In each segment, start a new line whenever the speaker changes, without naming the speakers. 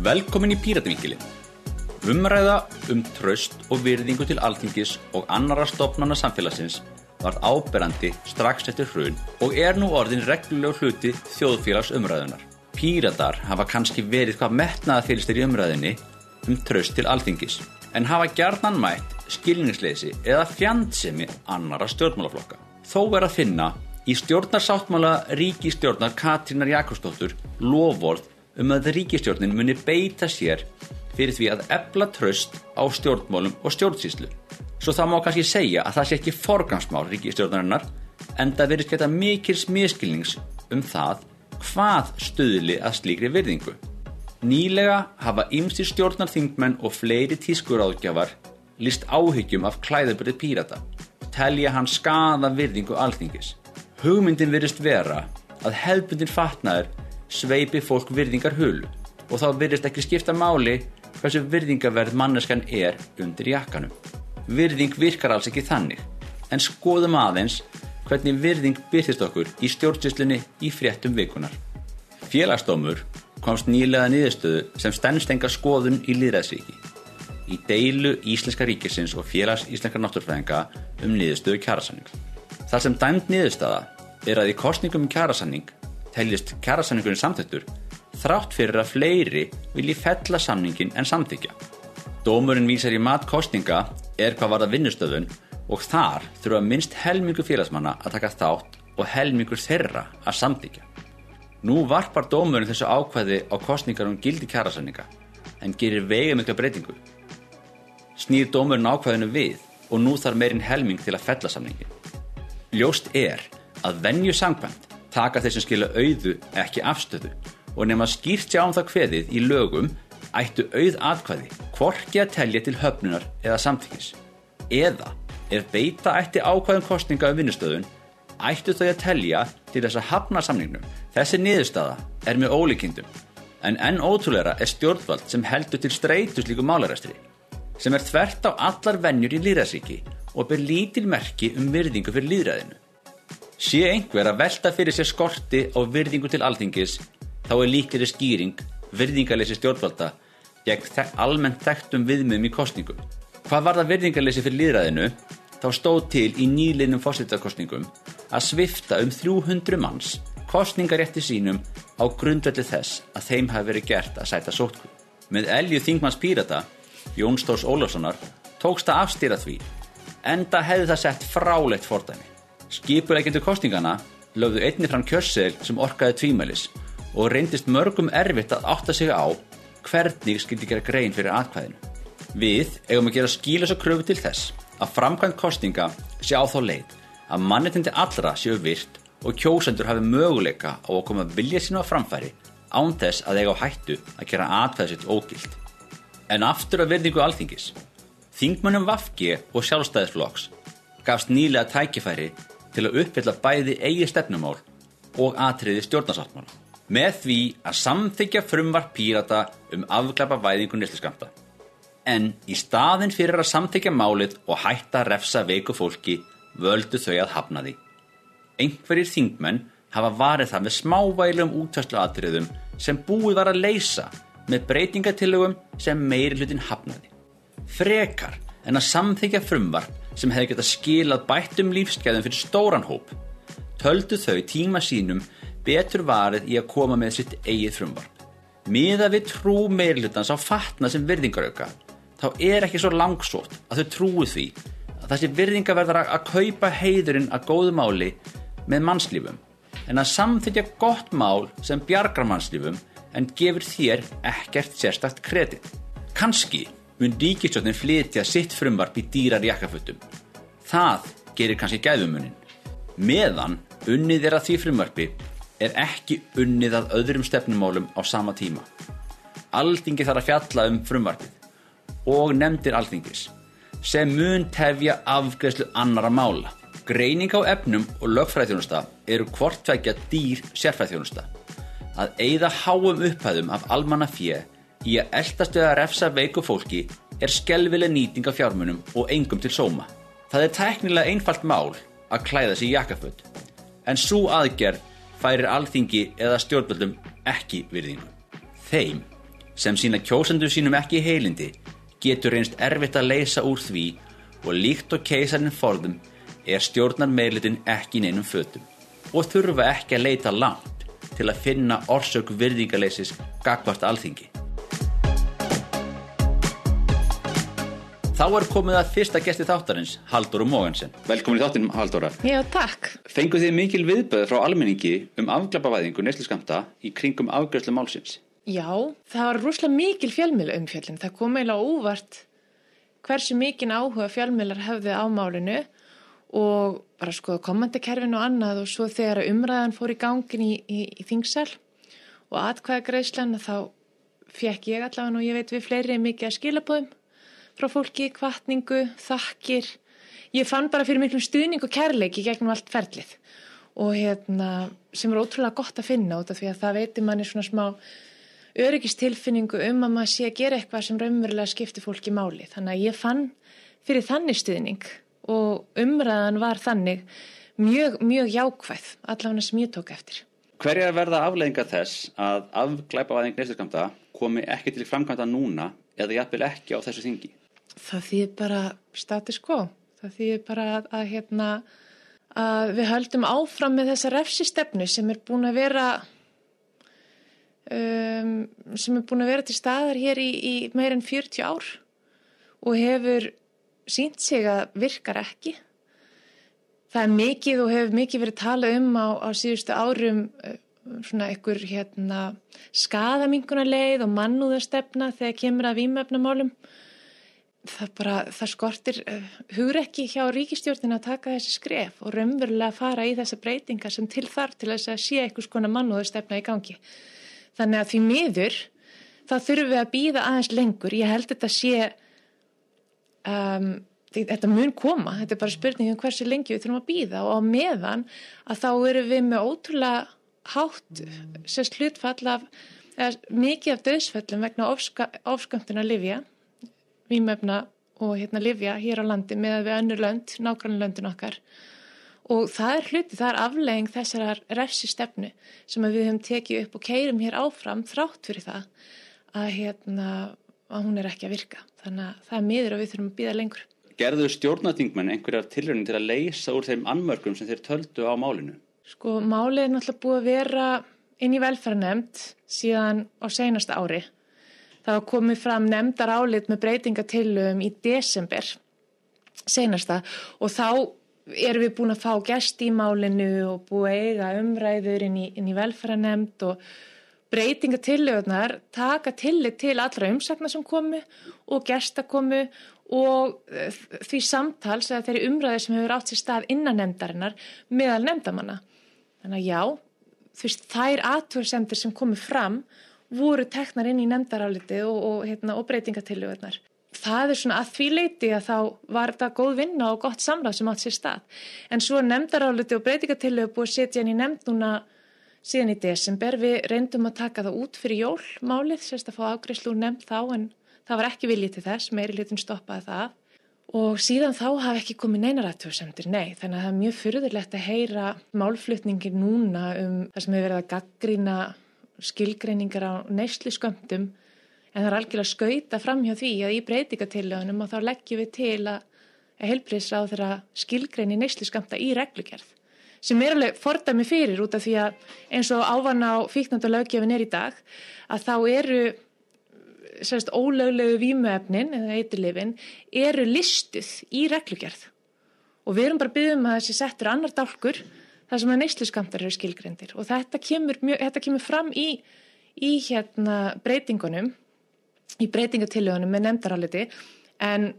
Velkomin í Píratvíkilin. Umræða um tröst og virðingu til alþingis og annara stopnana samfélagsins var áberandi strax eftir hrun og er nú orðin reglulegu hluti þjóðfélags umræðunar. Píratar hafa kannski verið hvað metnaða fylirstir í umræðinni um tröst til alþingis en hafa gjarnan mætt skilningsleysi eða fjandsemi annara stjórnmálaflokka. Þó er að finna í stjórnarsáttmála ríkistjórnar Katrínar Jakobsdóttur lofvort um að ríkistjórnin muni beita sér fyrir því að ebla tröst á stjórnmálum og stjórnsýslu. Svo það má kannski segja að það sé ekki forgangsmál ríkistjórnarinnar en það verið skæta mikils miskilnings um það hvað stuðli að slíkri virðingu. Nýlega hafa ymstir stjórnarþingmenn og fleiri tískur áðgjafar list áhyggjum af klæðabrið pírata. Telja hann skada virðingu alþingis. Hugmyndin virðist vera að hefbundin fatnaður sveipi fólk virðingar hulu og þá virðist ekki skipta máli hversu virðingaverð manneskan er undir jakkanum. Virðing virkar alls ekki þannig, en skoðum aðeins hvernig virðing byrðist okkur í stjórnsýslunni í fréttum vikunar. Félagsdómur komst nýlega niðurstöðu sem stennstenga skoðun í líðræðsvíki í deilu Íslenska ríkisins og félags Íslenska náttúrfræðinga um niðurstöðu kjærasanning. Það sem dæmt niðurstaða er að í kostningum um kjærasanning teljist kjærasamningurinn samþettur þrátt fyrir að fleiri vilji fella samningin en samþykja. Dómurinn vísar í mat kostninga er hvað var það vinnustöðun og þar þurfa minnst helmingu félagsmanna að taka þátt og helmingur þeirra að samþykja. Nú varpar dómurinn þessu ákvæði á kostningar um gildi kjærasamninga en gerir vega mikla breytingu. Snýr dómurinn ákvæðinu við og nú þarf meirinn helming til að fella samningin. Ljóst er að venju sangkvæmt taka þeir sem skilja auðu ekki afstöðu og nema skýrt sjá um það kveðið í lögum ættu auð atkvæði hvorki að telja til höfnunar eða samþykis. Eða ef beita ætti ákvæðum kostninga um vinnustöðun ættu þau að telja til þess að hafna samningnum. Þessi niðurstaða er með ólíkindum en enn ótrúleira er stjórnvald sem heldur til streytus líku málaræstri sem er þvert á allar vennjur í líðræðsríki og ber lítil merki um virðingu fyrir líðræðinu. Sé einhver að velta fyrir sér skorti á virðingu til alþingis þá er líkleri skýring virðingarleysi stjórnvalda gegn almennt þekktum viðmiðum í kostningum. Hvað var það virðingarleysi fyrir líðræðinu þá stóð til í nýlinum fósittarkostningum að svifta um 300 manns kostningarétti sínum á grundvelli þess að þeim hafi verið gert að sæta sótku. Með Elju Þingmanns Pírata, Jón Stórs Ólafssonar, tókst að afstýra því, enda hefði það sett frálegt fordæmi. Skipuleikjendur kostningana lögðu einni fram kjörsseil sem orkaði tvímælis og reyndist mörgum erfitt að átta sig á hvernig skildi gera grein fyrir atkvæðinu. Við eigum að gera skílas og kröfu til þess að framkvæmt kostninga sé á þá leið að mannetindi allra séu virt og kjósendur hafi möguleika á að koma vilja sína á framfæri án þess að eiga á hættu að gera atkvæði sitt ógild. En aftur að verðingu alþingis. Þingmönnum Vafgi og sjálfstæðisflokks gafst nýlega tækifæri til að uppfylla bæði eigi stefnumál og atriði stjórnarsáttmála með því að samþykja frumvarp pírata um afglæpa væðingu nýstiskamta. En í staðin fyrir að samþykja málið og hætta að refsa veiku fólki völdu þau að hafna því. Einhverjir þingmenn hafa varið það með smávælum útværslu atriðum sem búið var að leysa með breytingatillögum sem meiri hlutin hafnaði. Frekar en að samþykja frumvarp sem hefði gett að skilað bættum lífsgæðum fyrir stóran hóp, töldu þau tíma sínum betur varið í að koma með sitt eigið frumvarp. Miða við trú meirlutans á fatna sem virðingarauka, þá er ekki svo langsótt að þau trúi því að þessi virðingaverðar að kaupa heiðurinn að góðu máli með mannslífum, en að samþykja gott mál sem bjargar mannslífum en gefur þér ekkert sérstakt kredit. Kanski mun ríkistjóttin flytja sitt frumvarp í dýrar jakkafötum. Það gerir kannski gæðumunin. Meðan unnið er að því frumvarpi er ekki unnið að öðrum stefnumálum á sama tíma. Alþingi þarf að fjalla um frumvarpið og nefndir alþingis sem mun tefja afgreðslu annara mála. Greining á efnum og lögfræðþjónusta eru hvortvekja dýr sérfræðþjónusta. Að eigða háum upphæðum af almanna fjö í að eldast við að refsa veiku fólki er skelvileg nýting af fjármunum og engum til sóma. Það er teknilega einfalt mál að klæða sér jakkaföld en svo aðgerð færir alþingi eða stjórnvöldum ekki virðingu. Þeim sem sína kjósendur sínum ekki heilindi getur reynst erfitt að leysa úr því og líkt og keisarinn forðum er stjórnar meilitin ekki neinum fötum og þurfa ekki að leita langt til að finna orsök virðingaleysis gagvart alþingi. Þá er komið að fyrsta gesti þáttarins, Haldur og Mógansen. Velkomin í þáttin, Haldóra.
Já, takk.
Fenguð þið mikil viðböð frá almenningi um afglapavæðingu neysliskamta í kringum afgjörðslu málsins?
Já, það var rúslega mikil fjölmjöla umfjöldin. Það kom eiginlega óvart hversu mikinn áhuga fjölmjölar hefði á málinu og bara skoða komandakerfin og annað og svo þegar umræðan fór í gangin í, í, í þingsal og atkvæða greiðslan þá fekk ég allavega og ég veit við fleiri mikið að skilabóðum frá fólki, kvartningu, þakkir. Ég fann bara fyrir miklum stuðning og kærleiki gegnum allt ferlið og hérna sem er ótrúlega gott að finna út af því að það veitir manni svona smá öryggistilfinningu um að maður sé að gera eitthvað sem raunverulega skiptir fólki máli. Þannig að ég fann fyrir þannig stuðning og umræðan var þannig mjög, mjög jákvæð allavega sem ég tók eftir.
Hverja verða aflegginga þess að afglæpavæðing neystiskamta komi ekki til framkvæmda núna eða jafnvel ekki á þessu þingi?
Það þýðir bara status quo. Það þýðir bara að, að, hérna, að við höldum áfram með þessa refsistefnu sem er búin að vera um, sem er búin að vera til staðar hér í, í meir en 40 ár og hefur sínt sig að virkar ekki. Það er mikið og hefur mikið verið talað um á, á síðustu árum eh, svona einhver hérna skadaminguna leið og mannúðastefna þegar kemur að výmöfnumálum. Það bara, það skortir uh, hugur ekki hjá ríkistjórnin að taka þessi skref og raunverulega fara í þessa breytinga sem til þar til þess að sé einhvers konar mannúðastefna í gangi. Þannig að því miður þá þurfum við að býða aðeins lengur. Ég held þetta sé um, þetta mun koma, þetta er bara spurning um hversu lengi við þurfum að býða og á meðan að þá erum við með ótrúlega hátt sérst hlutfall af mikið af döðsföllum vegna ofskömmtuna Livja výmöfna og hérna Livja hér á landi með við önnu lönd, nákvæmlega löndin okkar og það er hluti, það er aflegging þessar refsi stefnu sem við höfum tekið upp og keirum hér áfram þrátt fyrir það að hérna að hún er ekki að virka. Þannig að það er miður og við þurfum að býða lengur.
Gerðu stjórnatingmenn einhverjar tilröndin til að leysa úr þeim anmörgum sem þeir töldu á málinu?
Sko, málið er náttúrulega búið að vera inn í velferðanemnd síðan á seinasta ári. Það var komið fram nefndar álit með breytingatillum í desember seinasta og þá erum við búin að fá gæst í málinu og búið að eiga umræður inn í, í velferðanemnd og breytingatillögurnar taka tillit til allra umsakna sem komu og gesta komu og eh, því samtals eða þeirri umræði sem hefur átt sér stað innan nefndarinnar meðal nefndamanna. Þannig að já, þú veist, þær aðtörsendir sem komu fram voru teknar inn í nefndaráliti og, og, hérna, og breytingatillögurnar. Það er svona að því leiti að þá var þetta góð vinna og gott samráð sem átt sér stað. En svo nefndaráliti og breytingatillögur búið að setja í nefnd núna síðan í desember. Við reyndum að taka það út fyrir jólmálið, sérst að fá úr nefnd þá en það var ekki viljið til þess, meiri hlutin stoppaði það og síðan þá hafi ekki komið neinar aðtöðsendir, nei, þannig að það er mjög fyrðulegt að heyra málflutningir núna um það sem hefur verið að gaggrína skilgreiningar á neyslu skömmtum en það er algjörlega skauta fram hjá því að í breytingatillögunum og þá leggjum við til að heilbriðsráð þeirra skilgreini neyslu skömmta í reglugjörð sem er alveg fordæmi fyrir út af því að eins og ávan á fíknandalöggefin er í dag að þá eru sérst ólöglegu výmuefnin eða eiturlifin eru listuð í reglugjörð og við erum bara byggðum að þessi settur annar dálkur þar sem að neysluskamtar eru skilgrendir og þetta kemur, mjög, þetta kemur fram í, í hérna breytingunum í breytingatillögunum með nefndaráliti en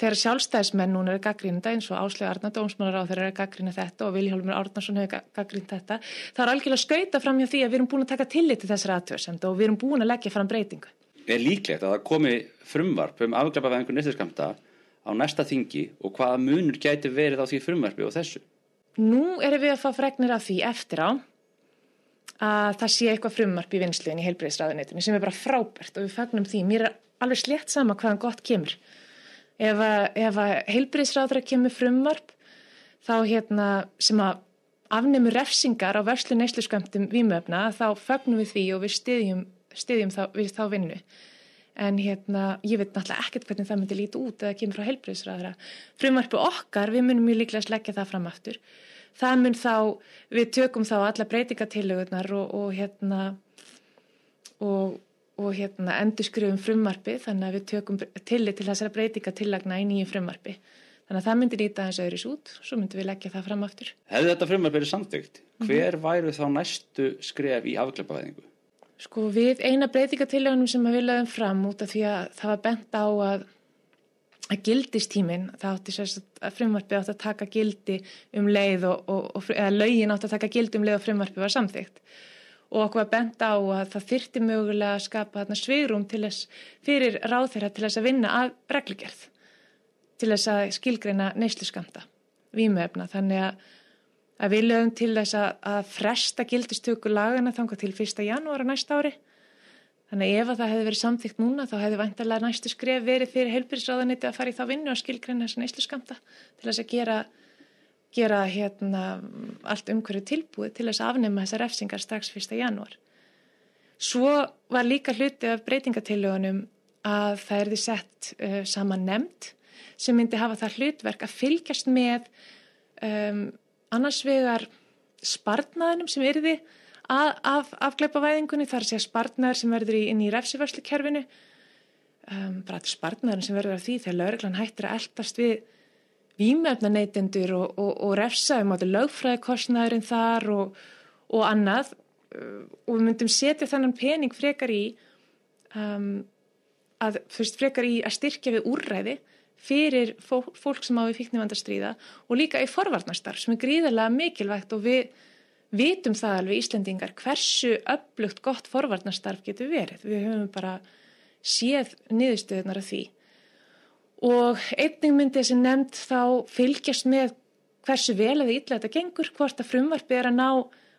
þegar sjálfstæðismenn núna eru gaggrínda eins og Áslega Arna, dómsmálar á þeirra eru gaggrína þetta og Viljálfur Árnarsson hefur gaggrínt þetta, það er algjörlega skauta fram hjá því að við erum búin að taka tillit til þessar aðtöðsend og við erum búin að leggja fram breytingu.
Er líklegt að það komi frumvarp um afglapaðingur nýttiskamta á næsta þingi og hvaða munur gæti verið á því frumvarpi og þessu?
Nú erum við að fá fregnir af því eftir á að það sé eitthvað frumvarp í vinsluðin í heilbreyðsraðunitinu sem er bara frábært og við fagnum því. Mér er alveg slett sama hvaðan gott kemur ef að, að heilbriðsráðra kemur frumvarp þá hérna sem að afnumur refsingar á verslu neysluskömmtum výmöfna þá fögnum við því og við styðjum styðjum þá, við þá vinnu. En hérna, ég veit náttúrulega ekkert hvernig það myndi líti út eða kemur frá heilbreyðsraðara. Frumvarpu okkar, við munum mjög líklega sleggja það fram aftur. Það mun þá, við tökum þá alla breytingatillögurnar og, og hérna, og, og hérna endur skrifum frumvarpi þannig að við tökum tillit til þessara breytingatillagna í nýju frumvarpi. Þannig að það myndi líta aðeins öðris út, svo myndum við leggja það fram aftur.
Hefði þetta frumvarp verið samþygt, hver væru þá næstu skref í afgleipavæðingu?
Sko við eina breytingatillögunum sem við lögum fram út af því að það var bent á að, að gildistímin, það átti sérst að frumvarpi átti að taka gildi um leið og, og, og eða lögin átti að taka gildi um leið og frumvarpi var samþygt og okkur var bent á að það þyrti mögulega að skapa þarna svigrum til þess fyrir ráðherra til þess að vinna að reglugerð til þess að skilgreina neysluskamta vímöfna þannig að, að við lögum til þess að, að fresta gildistöku lagana þanga til 1. janúara næsta ári þannig að ef að það hefði verið samþygt núna þá hefði vantarlega næstu skref verið fyrir heilbyrðisráðaniti að fara í þá vinnu og skilgreina þessa neysluskamta til þess að gera gera hérna allt umhverju tilbúið til þess að afnema þessar refsingar strax 1. janúar. Svo var líka hluti af breytingatillögunum að það erði sett uh, saman nefnd sem myndi hafa það hlutverk að fylgjast með um, annars vegar spartnaðinum sem erði af, af afgleipavæðingunni, þar sé að spartnaður sem verður í, inn í refsiværslu kerfinu, um, bara spartnaðin sem verður af því þegar lauruglan hættir að eldast við výmefnaneytendur og, og, og refsa um átta lögfræðikostnæðurinn þar og, og annað. Uh, og við myndum setja þannan pening frekar í um, að fyrst frekar í að styrkja við úrræði fyrir fólk, sem á við fíknivandastríða og líka í forvarnastarf sem er gríðarlega mikilvægt og við vitum það alveg Íslendingar hversu upplugt gott forvarnastarf getur verið. Við höfum bara séð niðurstöðunar af því og einning myndi þessi nefnd þá fylgjast með hversu vel eða illa þetta gengur, hvort að frumvarpi er að ná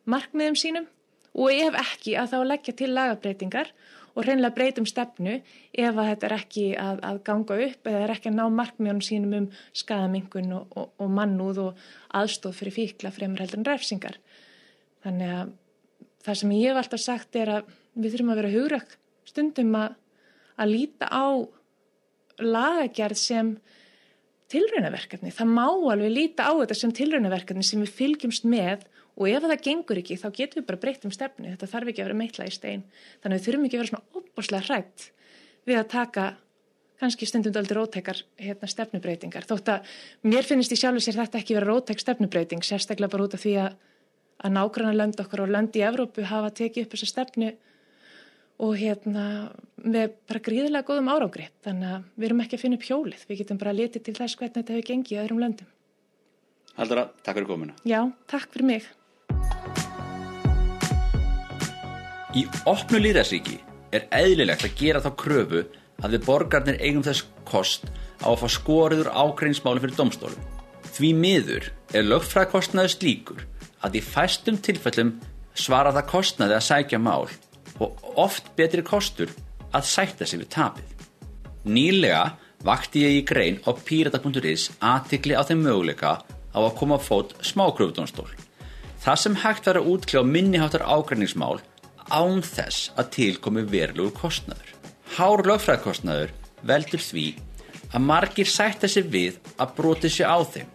markmiðum sínum og ef ekki að þá leggja til lagabreitingar og hreinlega breytum stefnu ef að þetta er ekki að, að ganga upp eða er ekki að ná markmiðunum sínum um skadamingun og, og, og mannúð og aðstóð fyrir fíkla fremur heldur en ræfsingar. Þannig að það sem ég hef alltaf sagt er að við þurfum að vera hugrak stundum að, að líta á lagagerð sem tilraunaverkefni. Það má alveg líta á þetta sem tilraunaverkefni sem við fylgjumst með og ef það gengur ekki þá getum við bara breytt um stefni. Þetta þarf ekki að vera meitla í stein. Þannig við þurfum ekki að vera svona óbúslega hrætt við að taka kannski stundum aldrei rótækar hérna, stefnubreitingar. Þótt að mér finnist í sjálfu sér þetta ekki vera rótæk stefnubreiting, sérstaklega bara út af því að, að nágrannar lönd okkar og lönd í Evrópu hafa tekið upp þessa stefnu og hérna með bara gríðilega góðum árangri þannig að við erum ekki að finna upp hjólið við getum bara að liti til þess hvernig þetta hefur gengið í öðrum löndum
Haldara, takk fyrir komuna
Já, takk fyrir mig
Í opnu líðarsíki er eðlilegt að gera þá kröfu að við borgarnir eigum þess kost á að fá skoriður ágreinsmáli fyrir domstólum. Því miður er lögfræðkostnaður slíkur að í fæstum tilfellum svara það kostnaði að sækja mál og oft betri kostur að sætta sig við tapið. Nýlega vakti ég í grein á pirata.is aðtikli á þeim möguleika á að koma á fót smákröfudónstól. Það sem hægt var að útkljá minniháttar ágreiningsmál án þess að tilkomi verulegur kostnaður. Hár lögfræðkostnaður veldur því að margir sætta sig við að broti sig á þeim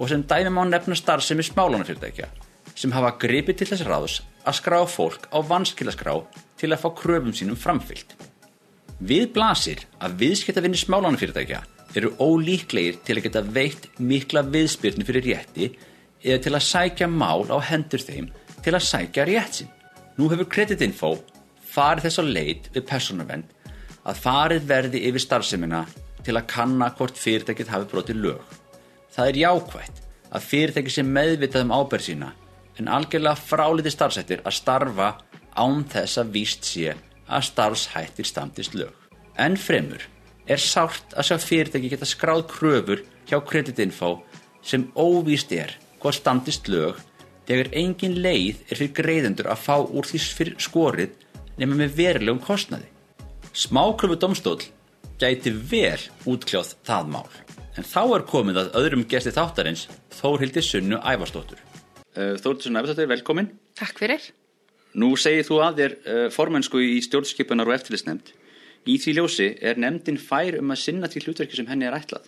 og sem dæmi má nefna starfsemi smálánafyrirtækja sem hafa gripið til þess ráðs að skrá fólk á vanskilaskrá til að fá kröfum sínum framfyllt. Við blasir að viðskiptavinni smálánafyrirtækja eru ólíklegir til að geta veitt mikla viðspyrnu fyrir rétti eða til að sækja mál á hendur þeim til að sækja rétt sinn. Nú hefur kreditinfo farið þess að leit við personarvend að farið verði yfir starfseminna til að kanna hvort fyrirtækið hafi brotið lög. Það er jákvægt að fyrirtæki sem meðvitað um áberð sína en algjörlega fráliti starfsættir að starfa án þess að víst sé að starfshættir standist lög. En fremur er sárt að sjá fyrirtæki geta skráð kröfur hjá kreditinfo sem óvíst er hvað standist lög þegar engin leið er fyrir greiðendur að fá úr því fyrir skorið nema með verulegum kostnaði. Smákröfu domstól gæti vel útkljáð það mál. En þá er komið að öðrum gesti þáttarins Þórhildi Sunnu Ævarstóttur. Eh, Þórhildur Sunnu Ævarstóttur, velkomin.
Takk fyrir.
Nú segir þú að þér uh, formensku í stjórnskipunar og eftirlitsnefnd. Í því ljósi er nefndin fær um að sinna því hlutverki sem henni er ætlað.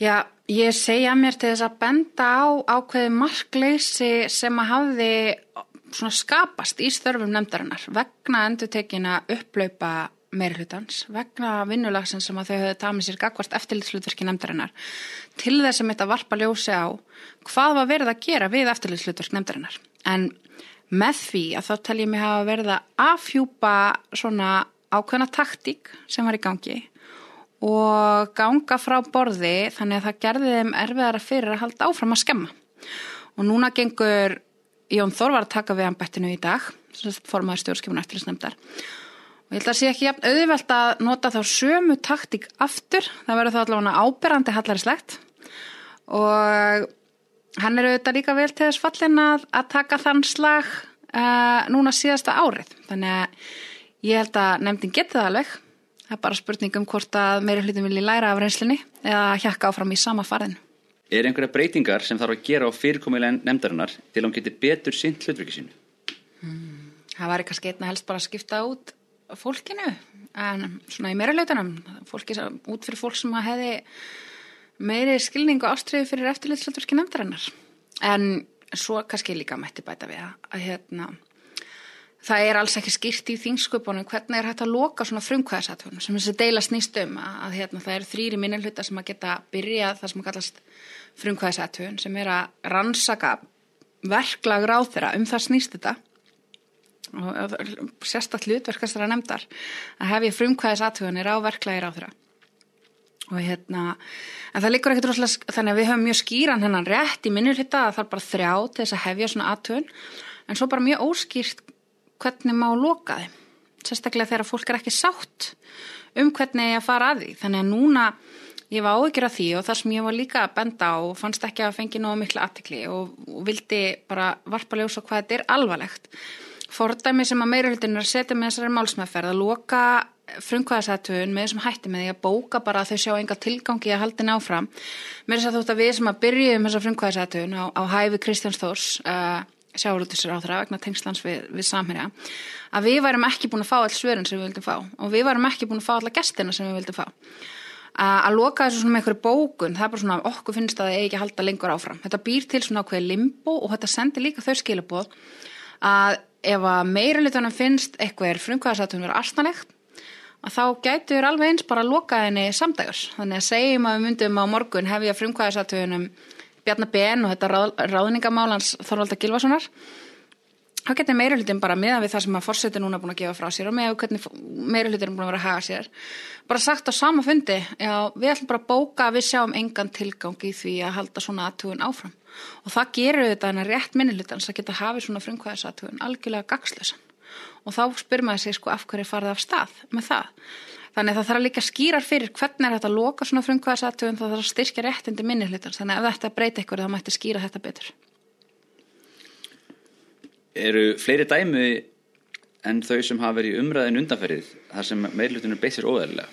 Já, ég segja mér til þess að benda á ákveði markleysi sem að svona skapast í störfum nefndarinnar vegna endutekina upplaupa meirhlutans, vegna vinnulagsins sem að þau höfðu tamið sér gagvart eftirlitslutverki nefndarinnar til þess að mitt að varpa ljósi á hvað var verið að gera við eftirlitslutverk nefndarinnar. En með því að þá tel ég mig hafa verið að afhjúpa svona ákveðna taktík sem var í gangi og ganga frá borði þannig að það gerði þeim erfiðara fyrir að halda áfram að skemma. Og núna gengur Jón Þór var að taka við anbettinu í dag, formaður stjórnskipun eftirlisnefndar. Og ég held að það sé ekki jafn auðvelt að nota þá sömu taktík aftur, það verður þá allavega áberandi hallarislegt og hann er auðvitað líka vel til þess fallin að, að taka þann slag uh, núna síðasta árið þannig að ég held að nefndin geti það alveg það er bara spurning um hvort að meiri hlutum vilji læra af reynslinni eða hjakka áfram í sama farðin
Er einhverja breytingar sem þarf að gera á fyrirkomulega nefndarinnar til að hún geti betur sint hlutverki sínu?
Hmm, það var eitthvað skeitna helst bara að skipta út fólkinu en svona í meira hlutunum fólki, út fyrir fólk sem hefði meiri skilning og ástriði fyrir eftirlitslutverki nefndarinnar. En svo kannski líka mætti bæta við að hérna, það er alls ekki skýrt í þingsköpunum hvernig er hægt að loka svona frumkvæðasatunum sem þessi deila snýst um að, að hérna, það er þrýri minnilhuta sem að geta byrjað það sem að kallast frumkvæðasatun sem er að rannsaka verklag ráð þeirra um það snýst þetta. Og sérstaklega hlutverkast þeirra nefndar að hef ég frumkvæðasatunir á verklagi ráð þeirra og hérna, en það likur ekkert rosalega, þannig að við höfum mjög skýran hennan rétt í minnur hitta að það er bara þrjá til þess að hefja svona aðtöðun, en svo bara mjög óskýrt hvernig má loka þeim, sérstaklega þegar fólk er ekki sátt um hvernig ég að fara að því, þannig að núna ég var áhyggjur af því og það sem ég var líka að benda á og fannst ekki að fengi nógu miklu aðtikli og, og vildi bara varpa ljósa hvað þetta er alvarlegt. Fordæmi sem að meirahildin er að setja með þessari málsmeðferð að loka frumkvæðasætun með þessum hætti með því að bóka bara að þau sjá enga tilgangi að haldi náfram með þess að þótt að við sem að byrjum þessa frumkvæðasætun á, á hæfi Kristjáns Þórs uh, þeirra vegna tengslands við, við samherja að við værum ekki búin að fá all svörin sem við vildum fá og við værum ekki búin að fá alla gestina sem við vildum fá að, að loka þessu svona með einhverju bókun það er bara svona okkur finnst að það eigi ekki að halda lengur áfram þetta býr til svona ákveð limbo og þetta sendir líka þau skilabóð að ef að meira litunum finnst eitthvað er frumkvæðasætun verið astanlegt að þá gætur alveg eins bara að loka henni samdægurs. Þannig að segjum að við myndum á morgun hefja frumkvæðisatuðunum Bjarnar Ben og þetta ráð, ráðningamálans Þorvalda Gilvasonar þá getur meirulutin bara miðan við það sem að fórseti núna búin að gefa frá sér og með hvernig meirulutin er búin að vera að haga sér. Bara sagt á sama fundi já, við ætlum bara að bóka að við sjáum engan tilgang í því að halda svona aðtugun áfram. Og það gerur þetta en að rétt minnilutans að geta hafið svona frumkvæðisatugun algjörlega gagslösan og þá spyr maður sig sko af hverju farið af stað með það. Þannig að það þarf að líka skýrar fyrir hvernig er þetta að loka svona frumkvæðasatöfum það þarf að styrkja réttindi minni hlutans þannig að ef þetta breyta ykkur þá mætti skýra þetta betur.
Eru fleiri dæmi en þau sem hafa verið umræðin undanferðið þar sem meirlutunum beissir óðarlega?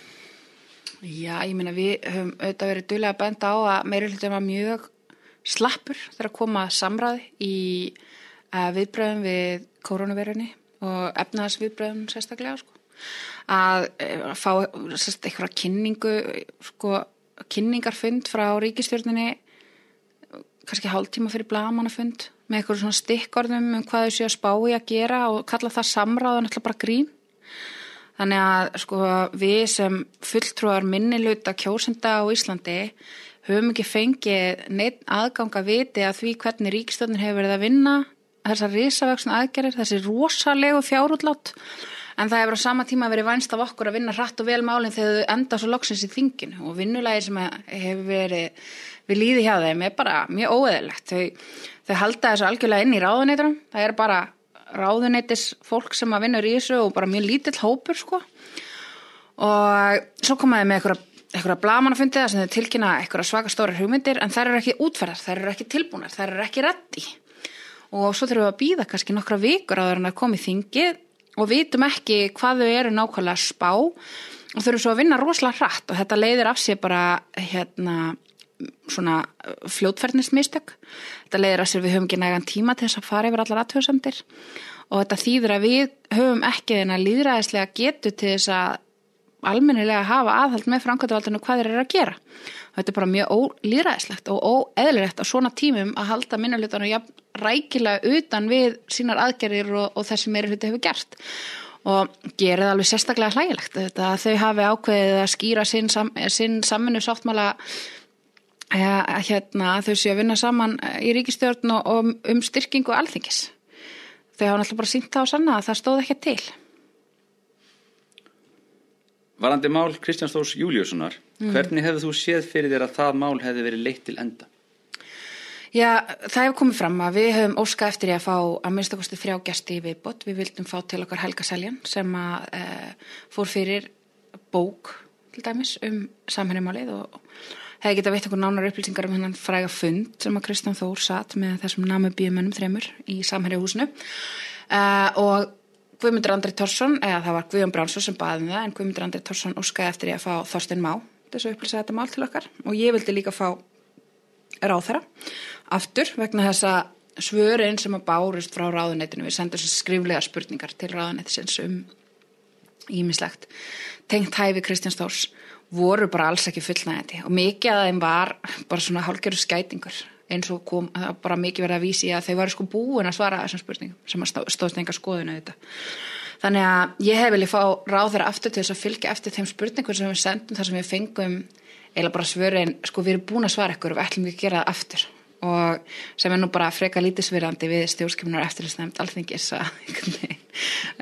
Já, ég minna við höfum auðvitað verið duðlega að benda á að meirlutunum var mjög slappur þegar að koma samræði í uh, viðbröðum við koronavirunni og efnaðsviðbröðum sérstaklega sko. að eh, fá sérst, eitthvað kynningu sko, kynningarfund frá ríkistjórninni kannski hálf tíma fyrir blagamannafund með eitthvað svona stikkorðum um hvað þau séu að spá í að gera og kalla það samráð og náttúrulega bara grín þannig að sko við sem fulltrúar minniluta kjósenda á Íslandi höfum ekki fengið aðgang að viti að því hvernig ríkistjórnin hefur verið að vinna þessar risavöksna aðgerir, þessi rosalegu fjárútlátt en það hefur á sama tíma verið vænst af okkur að vinna hratt og vel málinn þegar þau enda svo loksins í þinginu. Og vinnulægir sem hefur verið við líði hjá þeim er bara mjög óeðilegt þau, þau halda þessu algjörlega inn í ráðuneyturum það er bara ráðuneytis fólk sem að vinna í þessu og bara mjög lítill hópur sko. Og svo komaði með eitthvað eitthvað blamanafundið sem þau tilkynna eitthvað svaka stóra hugmyndir en þær eru ekki útferðar, þær eru ekki tilbúnar, þær eru ekki reddi og svo þurfum við að býða kannski nokkra vikur að það er að koma í þingi og vitum ekki hvað þau eru nákvæmlega spá og þurfum svo að vinna rosalega hratt og þetta leiðir af sér bara hérna svona fljótferðnismistök. Þetta leiðir af sér við höfum ekki nægan tíma til þess að fara yfir allar aðtöðsendir og þetta þýður að við höfum ekki þennan líðræðislega getu til þess að almennilega hafa aðhald með framkvæmdavaldinu hvað þeir eru að gera. Þetta er bara mjög ólýræðislegt og óeðlilegt á svona tímum að halda minnulutanum ja, rækilega utan við sínar aðgerðir og, og þessi meiri hluti hefur gert og gerir það alveg sérstaklega hlægilegt þetta að þau hafi ákveðið að skýra sinn, sam, sinn saminu sáttmála ja, hérna þau séu að vinna saman í ríkistjórn og um styrkingu alþingis. Þau hafa náttúrulega bara sínt það á sanna að það stóð ekki til.
Varandi mál Kristján Stórs Júliussonar, mm. hvernig hefðu þú séð fyrir þér að það mál hefði verið leitt til enda?
Já, það hefur komið fram að við höfum óska eftir að fá að minnstakosti þrjá gæsti í viðbót. Við vildum fá til okkar Helga Seljan sem að e, fór fyrir bók til dæmis um samhennumálið og hefði getað veitt okkur nánar upplýsingar um hennan fræga fund sem að Kristján Þór satt með þessum namubíumennum þremur í samhennihúsinu e, og Guðmundur Andri Tórsson, eða það var Guðjón Bránsson sem baði um það, en Guðmundur Andri Tórsson óskaði eftir ég að fá Þorstein Má þess að upplýsa þetta mál til okkar. Og ég vildi líka fá ráþara aftur vegna þess að svörin sem að bárust frá ráðunetinu, við sendum skriflega spurningar til ráðunetisins um ímislegt tengt hæfi Kristján Stórs voru bara alls ekki fullnægandi og mikið að þeim var bara svona hálgjörðu skætingur eins og kom bara mikið verið að vísi að þau varu sko búin að svara þessum spurningum sem að stóðst enga skoðinu þetta. Þannig að ég hef viljað fá ráð þeirra aftur til þess að fylgja eftir þeim spurningum sem við sendum þar sem við fengum eila bara svörin, sko við erum búin að svara ykkur og við ætlum ekki að gera það aftur. Og sem er nú bara freka lítisverandi við stjórnskipunar eftirlisnefnd alþingis að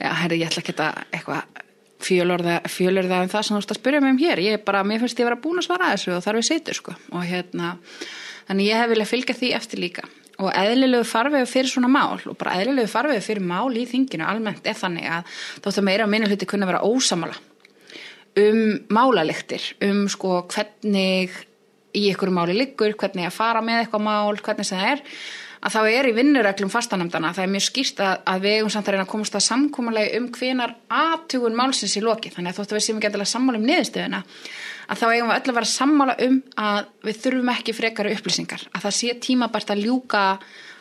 já, herri, ég ætla ekki að eitthvað fjölurða, fjölurða um það sem þú ætti að spyrja mig um hér. Ég er bara, mér finnst ég að vera búin að svara þessu og þar við seitur sko. Og hérna Þannig ég hef viljað fylgja því eftir líka. Og eðlilegu farvegu fyrir svona mál og bara eðlilegu farvegu fyrir mál í þinginu almennt er þannig að þóttu meira á minni hluti kunna vera ósamala um málaliktir, um sko hvernig í ykkur máli liggur, hvernig að fara með eitthvað mál, hvernig það er að þá er í vinnureglum fastanamdana það er mjög skýrt að, að við eigum samt að reyna að komast að samkómalegi um hvenar aðtugun málsins í loki, þannig að þóttu við séum ekki að sammála um niðurstöðuna að þá eigum við öll að vera sammála um að við þurfum ekki frekara upplýsingar að það sé tímabært að ljúka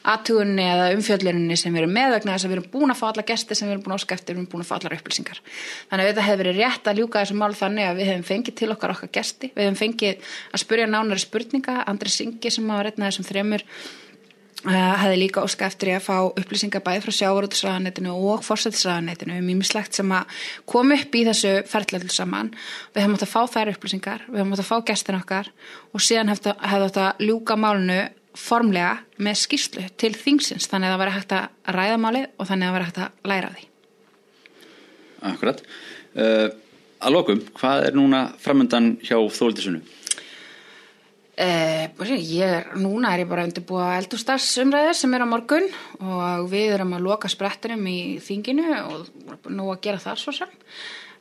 aðtugunni eða umfjölluninni sem við erum með vegna þess að við erum búin að fá alla gesti sem við erum búin að óska eftir, við erum búin að fá allar upplýsingar. Þannig að þetta hefur verið rétt að ljúka þessu mál þannig að við hefum fengið til okkar okkar gesti. Við hefum fengið að spurja nánari spurninga. Andri Singi sem einn af þessum þremur hefði líka óska eftir ég að fá upplýsingar bæði frá sjávarútisraðanetinu og fórsættisraðanetinu um ímislegt sem að kom upp í þessu ferðlega saman. Við hefum átt að fá þær upplýsingar, við hefum átt að fá gestin okkar og síðan hefði átt að ljúka málunu formlega með skýrslu til þingsins þannig að það væri hægt að ræða máli og þannig að það væri hægt að læra því.
Akkurat. Uh, að lokum, hvað er núna framöndan hjá þóldisunum?
Eh, ég, núna er ég bara undirbúa eldurstarsumræðir sem er á morgun og við erum að loka sprettinum í þinginu og nú að gera það svo sem.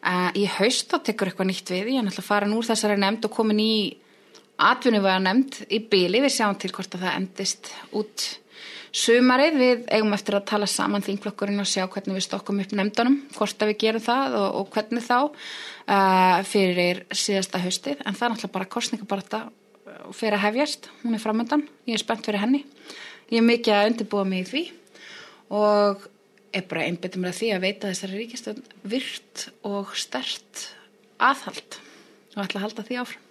Eh, í haust þá tekur eitthvað nýtt við. Ég er náttúrulega farin úr þessari nefnd og komin í atvinnivæða nefnd í byli við sjáum til hvort að það endist út sumarið. Við eigum eftir að tala saman þingflokkurinn og sjá hvernig við stokkum upp nefndunum hvort að við gerum það og, og hvernig þá uh, fyrir síðasta haustið. En það er náttúrulega bara kostningabarta fyrir að hefjast, hún er framöndan ég er spennt fyrir henni. Ég er mikið að undirbúa mig í því og er bara mér að því að veita þessari ríkistönd virt og stert aðhald og ætla að halda því áfram.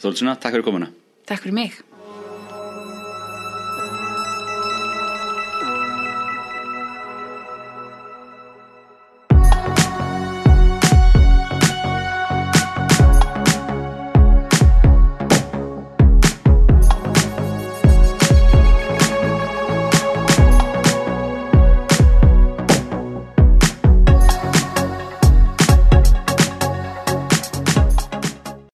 Þóldsuna, takk fyrir komuna.
Takk fyrir mig